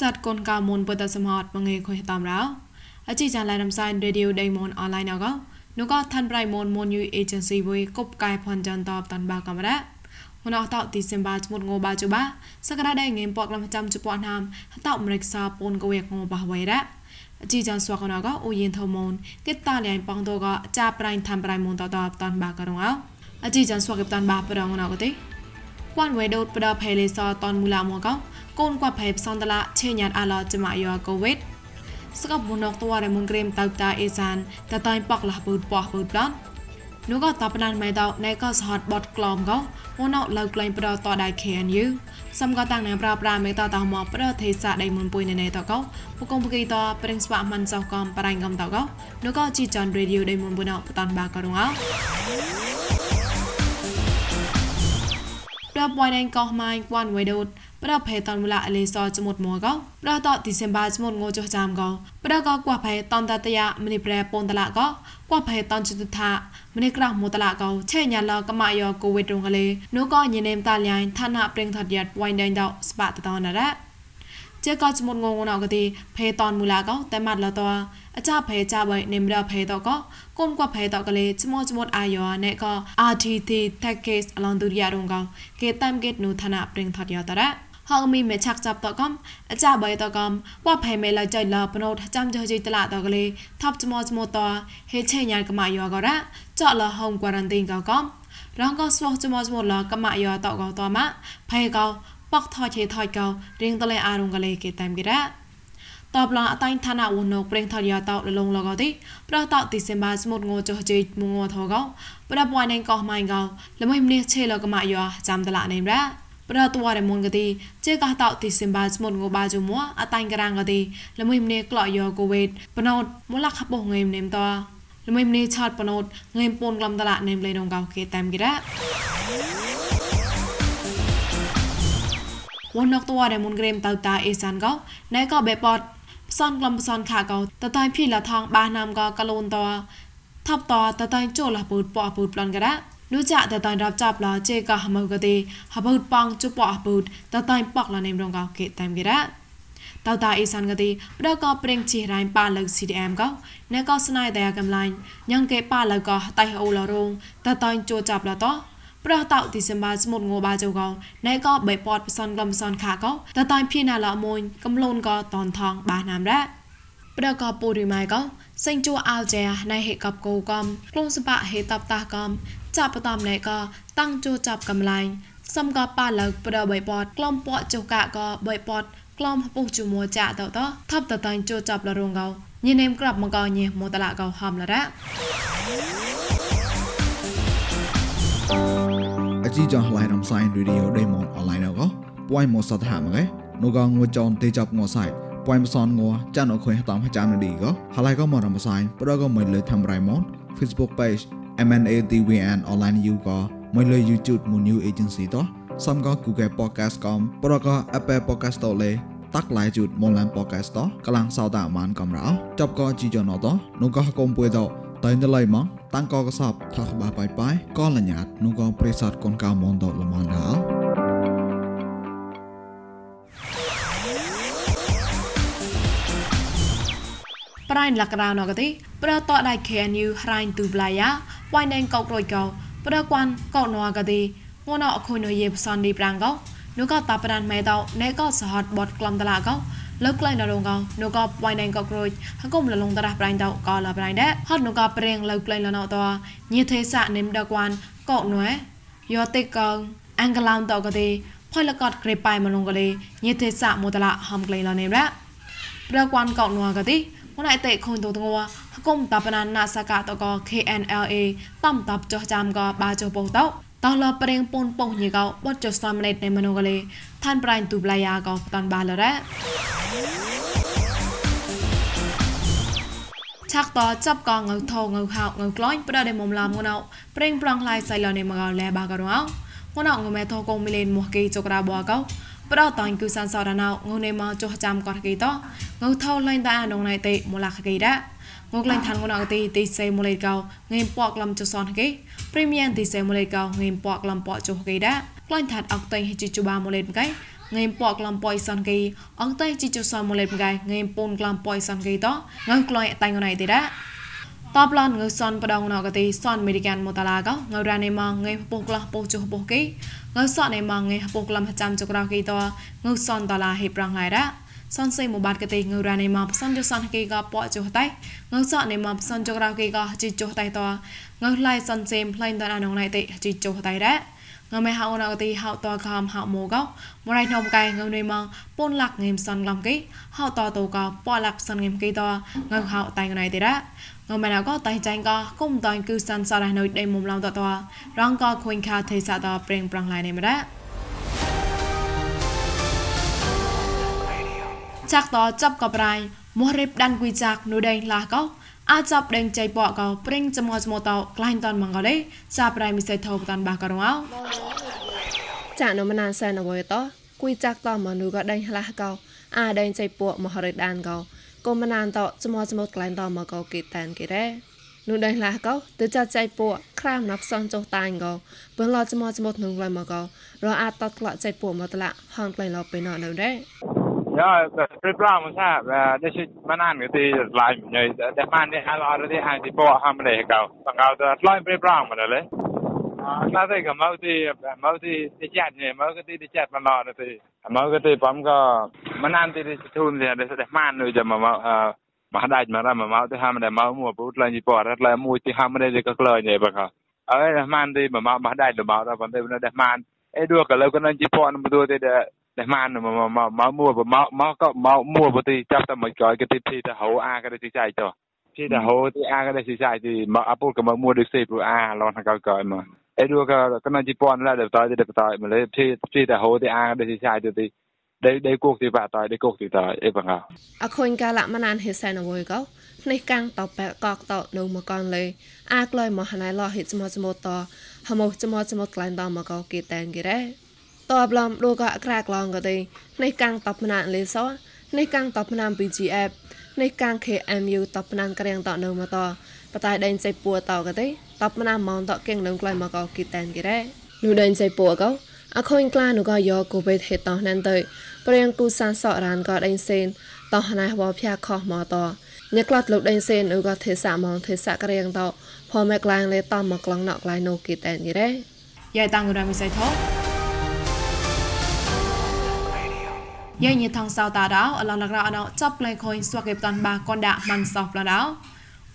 សាត់កូនកៅមុនពតសមហតមងេខុយតាមរោអជីចាឡៃរំសាយរេឌីយោដេមនអនឡាញអកនោះក៏ឋានប្រៃមនមនយូអេเจนស៊ីវយគប់កាយផនចាន់តបតាន់បាកាមេរ៉ាហនអតោទីសិមបាចមុតងបាជបាសក្តាដៃងេមពកលំចាំជប៉ុនហាមហតោមរិកសាពូនកវេកងបះវៃរ៉ាអជីចានស្វកណកអូយិនថមនគេតាលៃប៉ងតកចាប្រៃឋានប្រៃមនតតបតាន់បាករងអជីចានស្វកតាន់បាប្រងណកទេគួនវេដូតប្រដផេលេសតនមូឡាមក កូនគាត់ប្រែផ្សនតឡាឆេញ៉ាត់អាឡោចមាយោកូវេតស្កបមុនអកតវ៉ារមុនក្រេមតៅតាអេសានតតៃប៉កលះពូតប៉ះពូតប្លន់នោះក៏តបណានមេតោណែក៏សហតបតក្លមក៏មុនអកលើក្លែងប្រតតដៃខៀនយឺសំក៏តាំងណែប្រប្រាមេតោតោមកប្រទេសាដៃមុនពុយណែណែតក៏ពកុំបកីតប្រេងស្វាមិនសោះកំប្រៃកំតក៏នោះក៏ជីចនរេឌីយោដៃមុនបុណបតនបាក៏រងអោប្រាប់វ៉ៃណែកោះម៉ៃវ៉ាន់វ៉ៃដូត ប្រភេតនមូលាអលេសចមុតមកកប្រតឌីសេមបាចមុតងោចចាំកប្រកកួភេតនតតយមនីប្រែពនតឡាកកួភេតនជុតថាមនីក្រមតឡាកឆេញាឡកមយោកូវិតរងកលេនូកញនេមតាលៃឋានៈប្រេងថតយ៉ាត់វ៉ៃដៃដោស្បាតតនរ៉ាចេកចមុតងងណកទីភេតនមូលាកតែម៉ាត់លតអចាភេចាបៃនិមរភេតកគុំកភេតកលេចមចមុតអាយោណេក RTT Package អឡនទូរីយ៉ារងកគេតាំគេនូឋានៈប្រេងថតយ៉ាតរ៉ា ហងមីមេឆាក់ចាប់តកំអចាបៃតកំវ៉ាផៃមេឡៃចៃឡាប្នោតចាំចៃចៃតឡាតកលេថាប់ចមោចមោតហេឆេញ៉ាកម៉ាយោករ៉ាចកលហងควอรันตีนកកំរងកស្វោះចមោចមោលកម៉ាយោតកតម៉ាផៃកោបកថោឆេថោកោរៀងតលេអារងកលេគេតាមគេរ៉ាតបឡអតៃឋានៈវណោប្រេងថរិយាតោលលងលកោទីប្រតោទីសិមបាស្មុតងោចោជេមងោថោកោប្រពួយណៃកោម៉ៃកោលមៃមនេះឆេលកម៉ាយោចាំតឡាណេមរ៉ា ប្រតវរមុនកទីចេកតោទីសិមបាស្មុតងបាជុមួអតៃក្រាងកទីលមួយម្នេក្លោយោកូវេតបណោតមូលខបងេមនេមតលមួយម្នេឆាតបណោតងេមពូនក្លំតឡានេមលេនងកោគេតាមគិរ៉ាវណកតវរមុនក្រេមតៅតាអេសានកោណៃកោបេពតផ្សនក្លំផ្សនខាកោតតៃភីលថងបាណាមកកលូនតថប់តតតៃចូលលពូតប៉ពូតប្លន់ករ៉ា လူကြတတိုင်တော့ကြပလာကျေကဟမုတ်ကတိဟဘုတ်ပန်းကျွပအဘုတ်တတိုင်ပေါက်လာနေမတော့ကကေတိုင်ကြရတောက်တာအေဆန်ကတိပဒကပရင်ချီရိုင်းပါလောက် CDM ကနကစနိုင်တဲ့ကမ်လိုင်းညံကေပါလောက်ကတိုင်အိုလာရုံတတိုင်ကြိုကြပလာတော့ប្រោះតោទីសិមបាស្មុតងោបាចៅកោណែក៏បេពតផ្សនក្លំផ្សនខាកោតតៃភីណាឡមួយកំលូនក៏តនថងបាណាមរ៉ាប្រកបពូរីម៉ៃកោសេងជួអាល់ជែណៃហេកបកោកំក្លូនសបហេតបតាកំចាប់បតំណែក៏តាំងជួចាប់កំឡាញ់សំក៏ប៉ាលើប្របីពតក្លំពកចុកកក៏បីពតក្លំពុះជមួចាតតថាប់តតាញ់ជួចាប់លរងកោញនេមក្របមកកញេមតឡាកោហំលរ៉ាអជីចងឡៃរំសាយរីឌីអូដេម៉ុនអនឡាញកោពួយមកសតហាមកែនូកងងួចនទេចាប់ងសៃពួយមសនងចានអខុយតាមចាំនឌីកោហឡៃកោមករំសាយប្រកោមិនលើធ្វើរៃម៉ុន Facebook page MNATVN online you ក៏មកលើ YouTube មួយ new agency តោះសំក៏ Google Podcast កំប្រក៏ Apple Podcast តលេតាក់ឡាយជូតមកឡាន podcast តកលាំងសោតាមានកំរោចប់ក៏ជីយ៉ណតនោះក៏កុំពួយតតែនៅឡៃមកតាំងក៏កសបថាក្បាបាយបាយក៏លញ្ញាតនោះក៏ប្រិស័តកូនកៅមនតលមនដល់ប្រៃលក្ខណៈណកទីប្រតដៃ KNU ហរៃទូប្លាយ៉ា វ៉ៃណែងកោករយកោប្រគួនកោណកទីងួនអខុយនយេផ្សនឌីប្រាំងកោនោះក៏តាប្រានមេតោណែក៏សហតបតក្លំតឡាកោលើក្លែងដរងកោនោះក៏វ៉ៃណែងកោករយហកុំលលងតរះប្រាញ់តោក៏លប្រាញ់ដែរហត់នោះក៏ព្រៀងលើក្លែងលណោតញិទេសៈនិមដកវ៉ាន់កោណွယ်យោតិកងអង្កឡំតោកទីផុយលកតក្រេប៉ៃមលងកលេញិទេសៈមូតឡាហំក្លែងលនេរ៉ាប្រគួនកោណွယ်កទី មណៃតេខុនតងងហកុំតបណានាសកាតក KNLA តំតបចោះចាំកបាចោបោតោតោលប្រេងពូនប៉ុងញីកោបត់ចុះសាមណេតនៃមនោកលេឋានប្រៃទូប្លាយ៉ាកោតាន់បាលរ៉ាឆាក់តចាប់កងងៅថងៅហៅងៅក្លាញ់ប្រដេមុំឡាមងណៅប្រេងប្រងឡាយសៃលនេមកោលែបាករងងណៅងមេថកងមីលេនមកគេចក្រាបោកោ ប្រតាញ់គឺសានសរណៅងនេមកចុះចាំកតគេតងៅថោលែងតាដងណៃតេមូលាខគេដាងកលែងឋានងនអទីទីសេមូលេកោងេមពកលំចុសនគេព្រីមៀមទីសេមូលេកោងេមពកលំពកចុះគេដាក្លែងឋានអកតៃហិជជបាមូលេមកៃងេមពកក្លំប៉យសាន់គីអងតៃជីជសមលេបកាយងេមពូនក្លំប៉យសាន់គីតងើក្លយតៃងណៃទេរ៉ា តបឡនងើសនបដងណកទីសនអមេរិកានមតឡាកងើរ៉ានេម៉ងងេពុះក្លោះពុះចុះពុះគីងើសនេម៉ងងេពុះក្លំចាំចក្រគីតងើសនតឡាហេប្រងឡៃរ៉ាសនសេមបាតកទេងើរ៉ានេម៉ផ្សំចសនគីកប៉ចុះតៃងើសនេម៉ផ្សំចក្រគីកជីចុះតៃតងើឡៃសនសេមផ្លែងតអនងណៃទេជីចុះតៃរ៉ាងើមេហៅណៅទីហៅតខំហៅម៉ូកោមរៃណំកៃងើនៃម៉ងពូនលាក់ងេមសនឡំគីហៅតតូកោប៉លាក់សនងេមគីតងើហៅតៃងណៃទីរ៉ា ងើមេណៅកោតៃចាញ់កោគុំតៃគឺសានសារណៃដេមុំឡំតតរងកោខុញខាទេសាតប្រេងប្រងឡៃនេះមរ៉ាចាក់តចាប់កបរៃមោះរិបដានគួយចាក់នូដេងឡាកោអាចចាប់ដេងចៃពកកោព្រិញចមោចមោតោក្លាញ់តនមងកលេសាប្រៃមិសេថោបតានបាករងអោចានមណានសែនអវយតគួយចាក់តមនូក៏ដេញខ្លះកោអាដេញចៃពកមហរិដានកោ កុំមណានតចមោចមោក្លាញ់តមកកោគេតានគេរ៉េនោះដេញខ្លះកោទៅចាត់ចៃពកក្រាមណាប់សនចុះតាញ់កោបើឡចមោចមោនឹងឡៃមកកោរអាចតតក្លាក់ចៃពកមកតឡាហងក្លែងឡទៅណនៅរ៉េ Ja, prepara mo sa det är man an det är slime nu det man det alla har det här på han det gå. Man går det slime prepara mo det. Ah, det är mau det mau det det chat ne mau det det chat man la det. Mau det pam అదే ఇక మౌతి మౌతి తెచ్చాను మౌకతి తెచ్చాను మా నాన్నది మౌకతి పంక మా నాన్న తెచ్చి చూంది అదే సరే మా అన్న విజయ మా మా దాచి మా రమ్మ మౌతి హామడే మౌ మూ పుట్లో పోరు అట్లా మూ వచ్చి హామడే ఇక క్లో అయ్యాయి పక్క అదే రహమాన్ ది మా మా దాచి మా రా పంతే రహమాన్ ఏ డూ ఒక లోక నుంచి పోను దూ ដែលម៉ានមកមកមួមកមកក៏មកមួបើទីចាប់តែមកក្រោយគេទីទីទៅហៅអាគេទីចាយទៅទីទៅហៅទីអាគេទីចាយទីមកអពុលក៏មកមួដូចសេព្រោះអាឡនក៏ក៏មក អីដូចក៏ក៏នៅជីពនឡាដល់តើទៅតើមកលេទីទីទៅហៅទីអាក៏ទីចៃទៅទីដេដេគោកទីបាតើដេគោកទីតើអីបងអខុញកាលមណានហេសែនអវយក៏នេះកាំងតបែកកកតនៅមកកនលេអាក្លយមកណៃឡោហិចមកចមតហមោចមចមក្លែងតមកកគេតែងគេរ៉េតបឡំដូក៏ក្រាក់ឡងក៏ទេនេះកាំងតបណាលេសនេះកាំងតបណា BGF នេះកាំង KMU តបណាក្រៀងតនៅមកត បតៃដេញសេពួរតក៏ទេតបណាម៉ងតកៀងនឹងក្លៃមកក៏គីតែនគេរ៉េនោះដេញសេពួរក៏អខូនក្លានោះក៏យកគូបេហេតណានទៅព្រៀងគូសានសរានក៏ដេញសេនតោះណៃវភ័ខខោះមកតញ៉ាក្លាត់លោកដេញសេននោះក៏ទេសាម៉ងទេសាក្រៀងតផមែក្លាងលេតមកក្លងណក់ក្លៃណូគីតែនគេរ៉េយ៉ៃតាំងរ៉ាមីសៃថោយាយញីថងសៅតាដៅអឡងលករអណចាប់ផ្លែខុញស្វកេបតាន់បាកនដាក់មិនសោះផ្លដៅ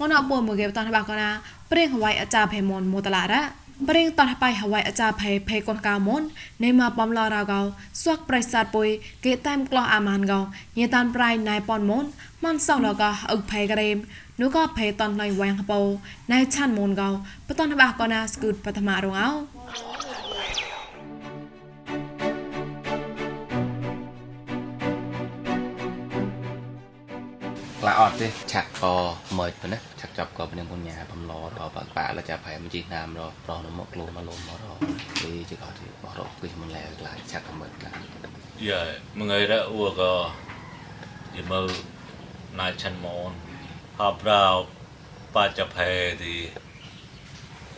មនអពួមួកេបតាន់បាកណាព្រៀងហវៃអាចារ្យភេមនមូតឡារ៉ាព្រៀងតោះបៃហវៃអាចារ្យភេភេកូនកៅមុននៃមកបំឡរៅកៅស្វកប្រៃសាទពុយគេតែមក្លោះអាម៉ានកៅញីតានប្រៃណៃប៉ុនមុនមិនសោះលកអឹកភេក្រេមនោះក៏ភេតនឡៃវ៉ាងហបោណៃឆាន់មុនកៅបតនបាកណាស្គូតបឋមរង អោក្លាអត់ទេឆាក់ក៏មើលប៉ុណ្ណាឆាក់ចាប់ក៏ព្រៀងពុញ្ញាបំឡរបាក់បាក់លចាប្រែមិនជីណាមរប្រនមកលូមកលូមករទីជាក៏ទីបោះរកគិះមិនលែក្លាឆាក់ក៏មើលក្លាយ៉ាមួយថ្ងៃរអ៊ូក៏យមើណៃឆាន់មនហបរោបាចផេទី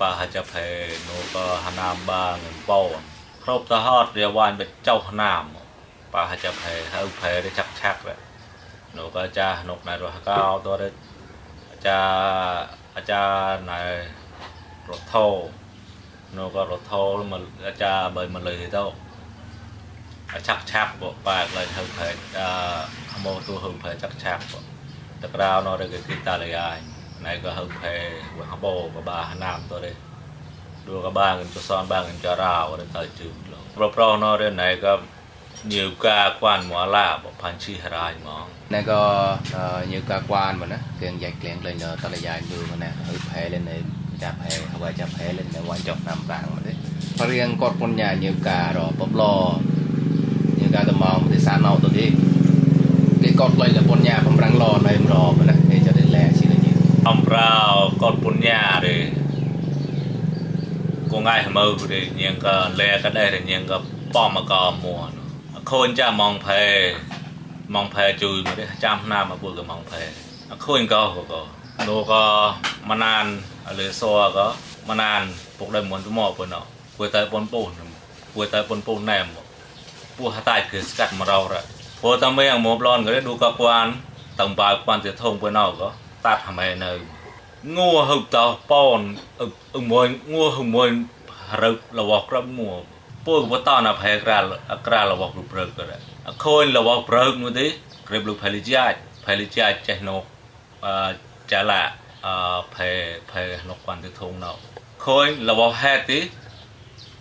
បាហចផេនោះក៏ហណាមបាងបោនគ្រប់តហត់រាវ៉ាញ់បចោណាមបាហចផេហៅផេឆាក់ឆាក់ នោះក៏ចាស់នោះណៃរស់កោតរអាចារ្យអាចារ្យណៃរថោនោះក៏រថោមកអាចារ្យបើមកលើទៅឆាក់ឆាក់បបែកឡើងទៅផែអឺមកទូហឹងផែឆាក់ឆាក់បតក្រៅនោះគេគិតតាលយាយណៃក៏ហឹងផែវហបោក៏បាណាមទៅទេឌូក៏បាងទៅសនបាងចរោទៅជឿប្រប្រនោះទេណៃក៏ nhiều ca quan mua la bộ pan chi harai mong ណែក៏ញើកាគួនមកណាគេយ៉ាច់ក្លៀងលេងតលយ៉ាយយូមកណាហើយផែលេងចាប់ផែហើយចាប់ផែលេងវាញ់ចុកតាមប្រាំងមកទេបរៀងគាត់ពុនញ៉ាញើការបបឡញើការតមកទេសាណោទៅទេគេគាត់លេងលពុនញ៉ាបំរាំងឡណៃមរមកណាគេจ ะได้แลชีលេងអំប្រាវគាត់ពុនញ៉ាទេគងងាយមើទេញៀងក៏លែក៏ដែរញៀងក៏ប៉មកកមួនឃើញចាมองแพมองแพจุยมาได้จำหน้ามาพูดกับมองแพឃើញក៏ក៏នោះក៏មណានលើសក៏មណានពុកដែរមុនទៅមកប៉ុណ្ណោះពួយតែប៉ុនពូនពួយតែប៉ុនពូនណែម pu hatai ke skat marau ra po ta me ang mo blon gre du ka kwan tang ba kwan te thong pe nau ko tat ha me no ngua huk ta pon ung moi ngua hung moi rau la wa krab ngua po ko ta na phe kra kra la wa lu prek ra khoi la wa prek mu de kreb lu phali jai phali jai che no a cha la a phe phe no kwan te thong nau khoi la wa ha ti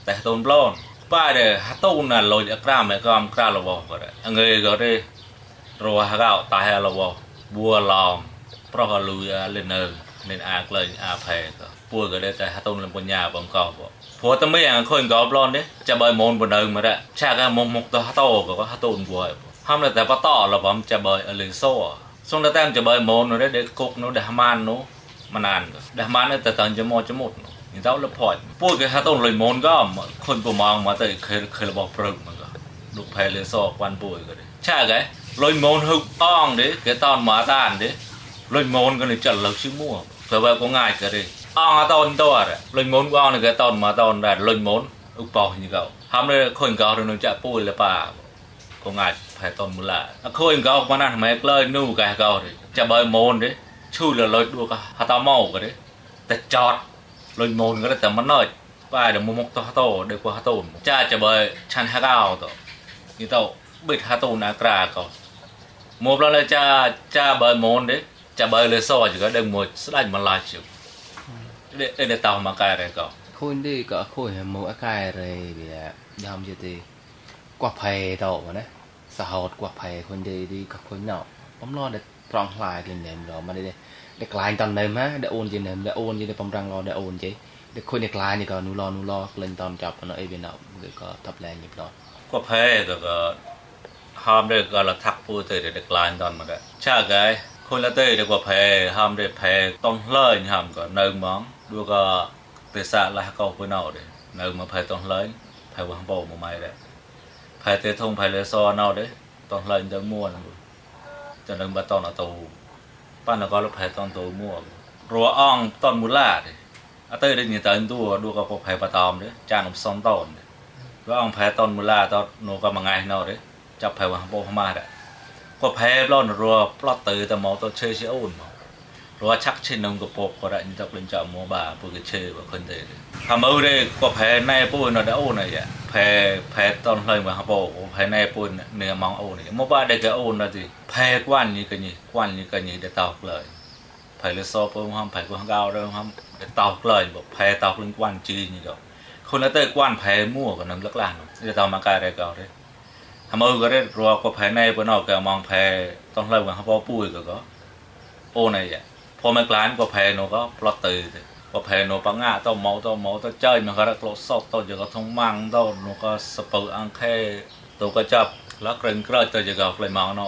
តែតូនប្លន់ប៉ាដេហតូនណាលុយអក្រាមកំក្រាលវក៏អងើក៏ទេរវហកោតៃហលវបួឡំប្រោះលុយលេនើ nên a lên a phê ก็ ពួលក៏ដែរតែហតុនលំពញ្ញាបងកោបងព្រោះតែមិនអាខុញកោប្លន់ទេចាំបើមូនបណ្ដឹងមករឆាកមកមកទៅហតោក៏ហតុនពួយហំតែបតអលបំចាំបើអលឺសោសុំតែតាមចាំបើមូននោះដែរដែលគុកនោះដែរហ្មាននោះមណានក៏ដែរហ្មានតែតាំងចាំមកចាំមុតនេះដល់លផតពួយក៏ហតុនលុយមូនក៏ខុញប្រមងមកទៅខេខេរបស់ព្រឹកមកក៏លោកផែលឺសោគួនពួយក៏ដែរឆាកែលុយមូនហឹកអងទេគេតនមកតានទេលុយមូនក៏នឹងចាត់លើកឈ្មោះព្រោះវាក៏ងាយក៏ទេ ke ton ma tan de loi mon ga ni chal lo chi mua ke ba ko ngai ka de ong a ton to ra loi mon ga ong ke ton ma ton ra loi mon u po ni ga ham le khon ga ro no cha pu le pa ko ngai phai ton mu la a khoi ga ma na ma kloi nu ga ga de cha ba mon de chu le loi du ka ha ta mau ga de តែចតលុយមូនក៏តែមិនណើបាយដល់មុំតោះតោដល់គោះតោចាจะបើឆានហាកោតនេះតោបិទហាតោណាក្រាក៏មកឡលេចាចាបើមូនទេចាបើលេសអចក៏ដឹងមួយស្ដាច់មកឡាជុ ដេដេតោមកកែរក៏ khôi đi có khôi hả mua cái rồi bị dòm gì thì quạt phê đâu mà nè xã hội quạt phê khôi đi đi có khôi nào bấm lo để tròn lại lên nệm rồi mà đi đây ដែលក្លាញ់តននៅមកដែលអូនជានៅដែលអូនជាបំរាំងរដែលអូនជិដែលខុញដែលក្លាញ់នេះក៏នូឡនូឡក្លែងតនចាប់នៅអីវាណៅគឺក៏តាប់ คนละเต้ยดีกว่าแพร่หามได้แพต้องเลิกทำก่อนเนิ่งมองดูก็เตะสะละก็ไปเน่าเลยเนิ่งมาแพต้องเลิกแพวางบ่มาไม่ได้แพเตะทงแพเลยซอเน่าเด้ต้องเลิกจะม่วนจะเนิ่งมาตอนตูปั้นแล้วก็รถแพตอนตูม่วนรัวอ่องต้นมูลาดอาเต้ได้ยินแต่อันตัวดูก็พอแพประตอมเด้จานอมซ้อมต้นรัวอ่องแพต้นมูลาตอนโนก็มาไงเอ่าเด้จับแพวางบ่มาได้ ก็แพ้ปล้อนรัวปลอดตือแต่หมอตัวเชยเชื่ออุ่นรัวชักเช่นนงกระปกก็ได้นี่ตกเป็นจ่ามัวบาปุกเชื่อแบบคนเดียวทำเอาได้ก็แพ้ในปุ่นเราได้อุ่นเลยอ่งแพ้แพ้ตอนเลยเหมือนฮับโบแพ้ในปุ่นเนื้อมังอุ่นเมัวบาได้ก็อุ่นนะจีแพ้กวนนี่กันนี่กวนนี่กันนี่ได้ตอกเลยแพ้เลยซอเพิ่มห้ามแพ้กวนเกาเริ่มห้ามได้ตอกเลยบอกแพ้ตอกเรื่องกวนจีนี่ก็คนละเตอร์กวนแพ้มั่วกันน้ำลักลานเดี๋ยวตอมากายได้ก็ได้ amau gare pro ko phai nai pa no ka mong phai tong lai wang hapo pui ko ko o nai ya pho mai klan ko phai no ko plot tu ko phai no pa nga to mau to mau to chơi mà ra clo sot to giờ có thông mang to nó có spur ang khe to có chập lá kreng krơ to giờ có lại mang nó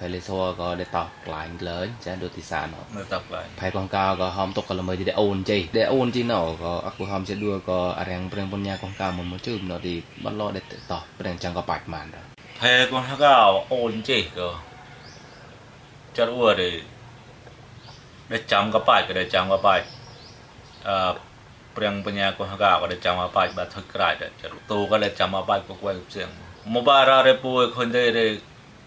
ផៃលេសួរក៏ដេតោក្លាញ់លើចាដូចទីសាននៅតោក្លាញ់ផៃកងកៅក៏ហមទុកក៏ល្មើទីដេអូនជ័យដេអូនជីណោក៏អគូហមជាដួក៏អរៀងប្រឹងបញ្ញាកងកៅមកមកជឹមណោទីបលឡដេតោប្រឹងចាំងក៏បាច់បានដែរ 배0 해가 언제 그 저월에 내 장가 빠이 그래 장가 빠이 아 prang punya ko haga ko de chama pa ba thok krai de charu to ko de chama pa ko kwai siang mo ba ra re pu ko de re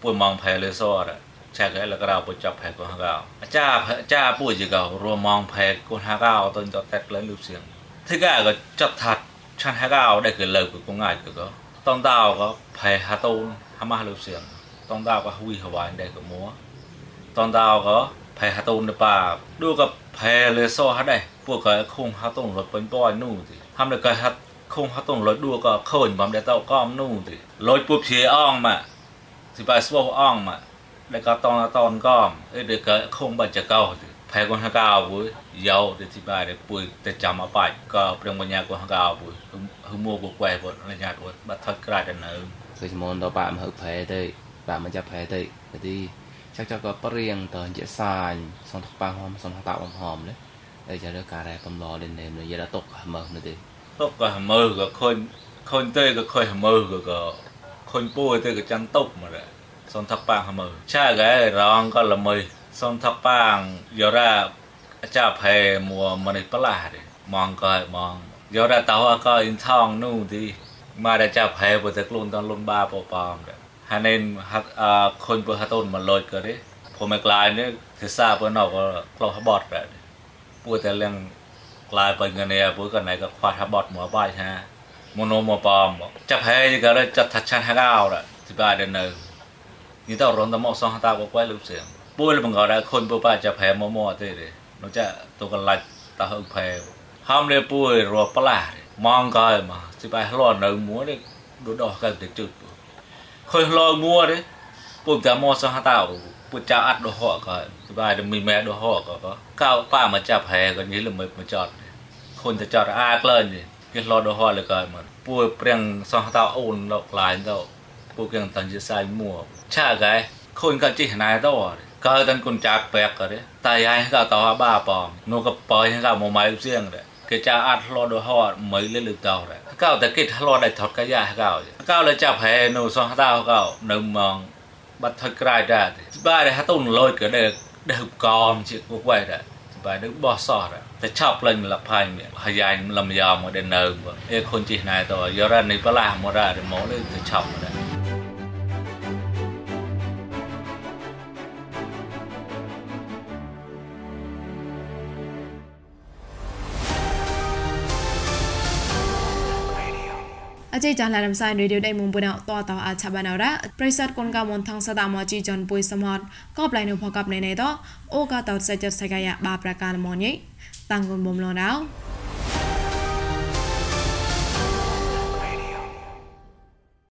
pu mang phae le so ra cha ka la kra pu chap phae ko haga cha cha pu ji ka ro mang phae ko haga to to tek le lu siang thi ga ko chap that chan haga de ke le ko ngai ko ต้องดาวก็แพ้ฮาตูนฮามาลูเสียงต้องดาวก็วีฮวายได้กับมัวต้องดาวก็แพ้ฮาตูนในป่าดูกับแพ้เลยโซ่ฮะได้พวกก็คงฮาตูนรถเป็นป้อยนู่นสิทำเลยก็ฮัดคงฮาตูนรถดูก็เขินบำได้เต้าก้อมนู่นสิรถปุ๊บเชียอ่องมาสิไปสวออ่องมาแล้วก็ตอนตอนก้อมเอ้ยเด็กก็คงบัจจะเก้าสิ ફાયગો હકા આવું યાઓ તેથી બારે પૂર તે ચામા પાચ કા પ્રેમ બન્યા કો હકા આવું હમો કો કોઈ બોલ અને જાટ બોલ બથક કરા દે ન સોચ મોન તો પા મહ ફાય તે પા મજા ફાય તે તેથી chắc cho có bất riêng tờ dễ sai xong thắc bao hôm xong thắc tạo ông hòm đấy đây giờ đứa cà rè bầm lò lên nềm rồi giờ đã tốt cả mờ nữa đi tốt cả mờ cả khôn khôn tê cả khôi mờ cả cả khôn bôi tê cả chăn tốt mà đấy xong thắc bao mờ cha cái rong có là mười សំทัប៉ាงย่រ៉ាចាប់ហើយមួមនិប្លាស់ទេมองก็มองយោរ៉ាតោក៏អ៊ីនថងនោះดีมาได้จับแพ้ปวตะกลุนตอนลุนบ้าปอปอมแบบฮันเองฮักอาคนปวดฮัตต้นมันลอยเกิดดิผมไม่กลายเนี่ยเทราบว่านอกก็กลอฮับบอดแบบปวแต่เรื่องกลายเป็นเงินเนี่ยปวดกันไหนก็ควาทับบอดหมัวบ้ายฮะมโนมัวปอมบอกจะแพ้ที่ก็เลยจัดทัดชันฮักเอาละที่บ้านเดินเนอนี่ต้องร้อนตะมอกสองฮัตตาบอกไว้ลืมเสียง ពលបង្កដែរខុនពប៉ាចាផែម៉ម៉ទេទេនោះចាតកលាច់តហុផែហំលេពួយរប្លាស់ម៉ងកោមកសិបៃលន់នៅមួនេះដូចដោះកើតទៅជឹកខុសលមួទេពុទ្ធមសហតោពុទ្ធអត់ដោះកោសិបៃមីម៉ែដោះកោកោប៉ាមកចាប់ហែក៏នេះល្មិចមកចត់ខុនទៅចត់អាក្លើនេះគេលន់ដោះលើកោមកពួយព្រៀងសហតោអូនលោកឡាយទៅពួកគេតាំងជាសាយមួឆាកែខុនក៏ជិះណែតោ कहतन कुन चाक पैक करे ताई आए का तो बा palm no का पाई का मोबाइल सियंग रे के चा आठ लो दो हवा मई ले लु ताव रे का तो के थलो दे थोट का या का का ले चा भे नो सो हा का नो मong បាត់ថយក្រោយដែរស្បាយដែរហ่าតូនលយក៏ដែរដើបកោមជាគួយដែរស្បាយនឹងបោះសោះដែរតែឆាប់លេងលផាយមានហើយយ៉ាងលំយ៉ាមកដែរនៅអេខុនជីណៃតយករ៉ានេះប្រឡាស់មករ៉ារម៉ូនេះទៅឆាប់ដែរ អចេចាឡារំសាយរីឌីយោដៃមុំបុណតតអាឆាបាណរ៉ាប្រិស័តកុនកាមនថងសតាមជីចនពុយសមតកបឡៃនុផកបណៃណៃតអូកាតតសច្ចសកាយបាប្រការមញៃតាំងគុនបំលនរោ